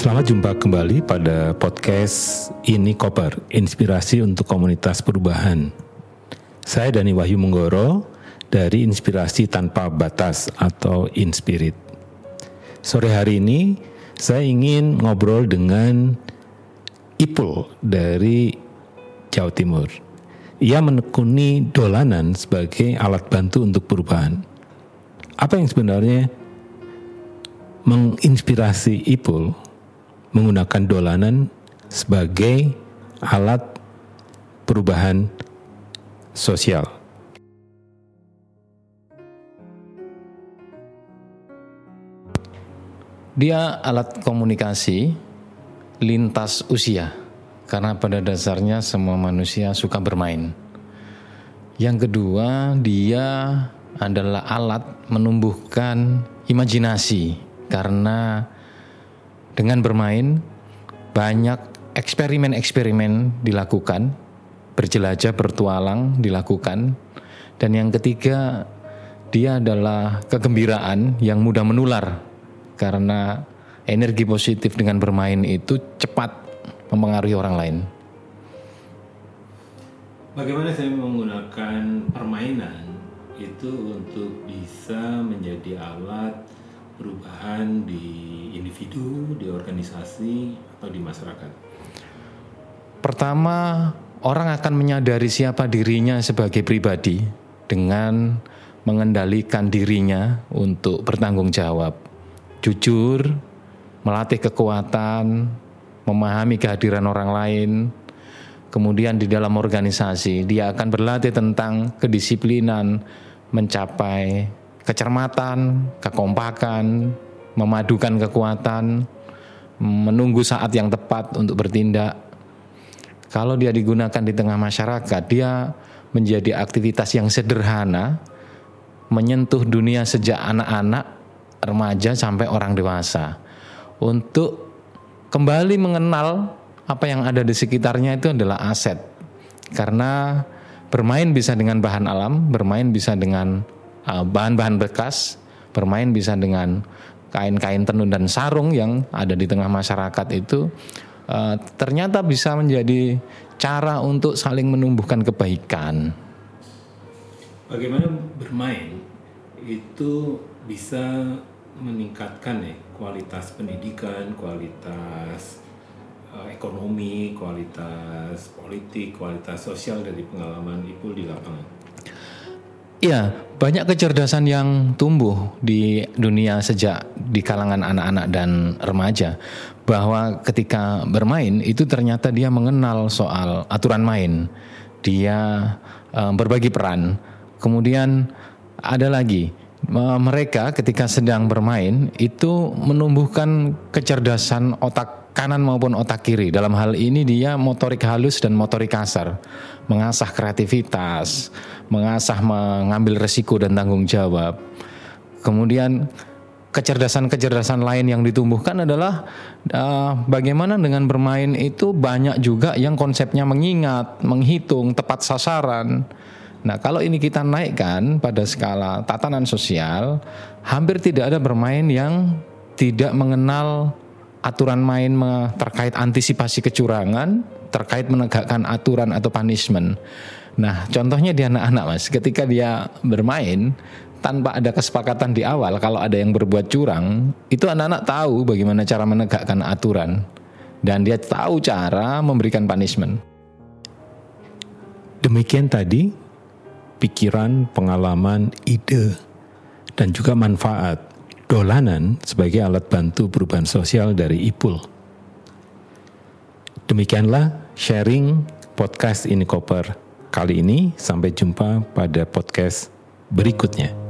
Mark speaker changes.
Speaker 1: Selamat jumpa kembali pada podcast Ini Koper, Inspirasi untuk Komunitas Perubahan. Saya Dani Wahyu Menggoro dari Inspirasi Tanpa Batas atau Inspirit. Sore hari ini saya ingin ngobrol dengan Ipul dari Jawa Timur. Ia menekuni dolanan sebagai alat bantu untuk perubahan. Apa yang sebenarnya menginspirasi Ipul menggunakan dolanan sebagai alat perubahan sosial.
Speaker 2: Dia alat komunikasi lintas usia karena pada dasarnya semua manusia suka bermain. Yang kedua, dia adalah alat menumbuhkan imajinasi karena dengan bermain banyak eksperimen-eksperimen dilakukan, berjelajah bertualang dilakukan, dan yang ketiga dia adalah kegembiraan yang mudah menular karena energi positif dengan bermain itu cepat mempengaruhi orang lain.
Speaker 1: Bagaimana saya menggunakan permainan itu untuk bisa menjadi alat perubahan di individu, di organisasi, atau di masyarakat?
Speaker 2: Pertama, orang akan menyadari siapa dirinya sebagai pribadi dengan mengendalikan dirinya untuk bertanggung jawab, jujur, melatih kekuatan, memahami kehadiran orang lain. Kemudian di dalam organisasi, dia akan berlatih tentang kedisiplinan, mencapai kecermatan, kekompakan, memadukan kekuatan, menunggu saat yang tepat untuk bertindak. Kalau dia digunakan di tengah masyarakat, dia menjadi aktivitas yang sederhana, menyentuh dunia sejak anak-anak, remaja sampai orang dewasa. Untuk kembali mengenal apa yang ada di sekitarnya itu adalah aset. Karena bermain bisa dengan bahan alam, bermain bisa dengan bahan-bahan bekas, bermain bisa dengan kain-kain tenun dan sarung yang ada di tengah masyarakat itu uh, ternyata bisa menjadi cara untuk saling menumbuhkan kebaikan.
Speaker 1: Bagaimana bermain itu bisa meningkatkan ya kualitas pendidikan, kualitas uh, ekonomi, kualitas politik, kualitas sosial dari pengalaman Ipul di lapangan.
Speaker 2: Iya, banyak kecerdasan yang tumbuh di dunia sejak di kalangan anak-anak dan remaja bahwa ketika bermain itu ternyata dia mengenal soal aturan main. Dia um, berbagi peran. Kemudian ada lagi mereka ketika sedang bermain itu menumbuhkan kecerdasan otak kanan maupun otak kiri. Dalam hal ini dia motorik halus dan motorik kasar, mengasah kreativitas, mengasah mengambil resiko dan tanggung jawab. Kemudian kecerdasan-kecerdasan lain yang ditumbuhkan adalah uh, bagaimana dengan bermain itu banyak juga yang konsepnya mengingat, menghitung, tepat sasaran. Nah, kalau ini kita naikkan pada skala tatanan sosial, hampir tidak ada bermain yang tidak mengenal aturan main terkait antisipasi kecurangan, terkait menegakkan aturan atau punishment. Nah, contohnya di anak-anak Mas, ketika dia bermain tanpa ada kesepakatan di awal kalau ada yang berbuat curang, itu anak-anak tahu bagaimana cara menegakkan aturan dan dia tahu cara memberikan punishment.
Speaker 1: Demikian tadi pikiran, pengalaman, ide dan juga manfaat dolanan sebagai alat bantu perubahan sosial dari IPUL. Demikianlah sharing podcast ini koper kali ini. Sampai jumpa pada podcast berikutnya.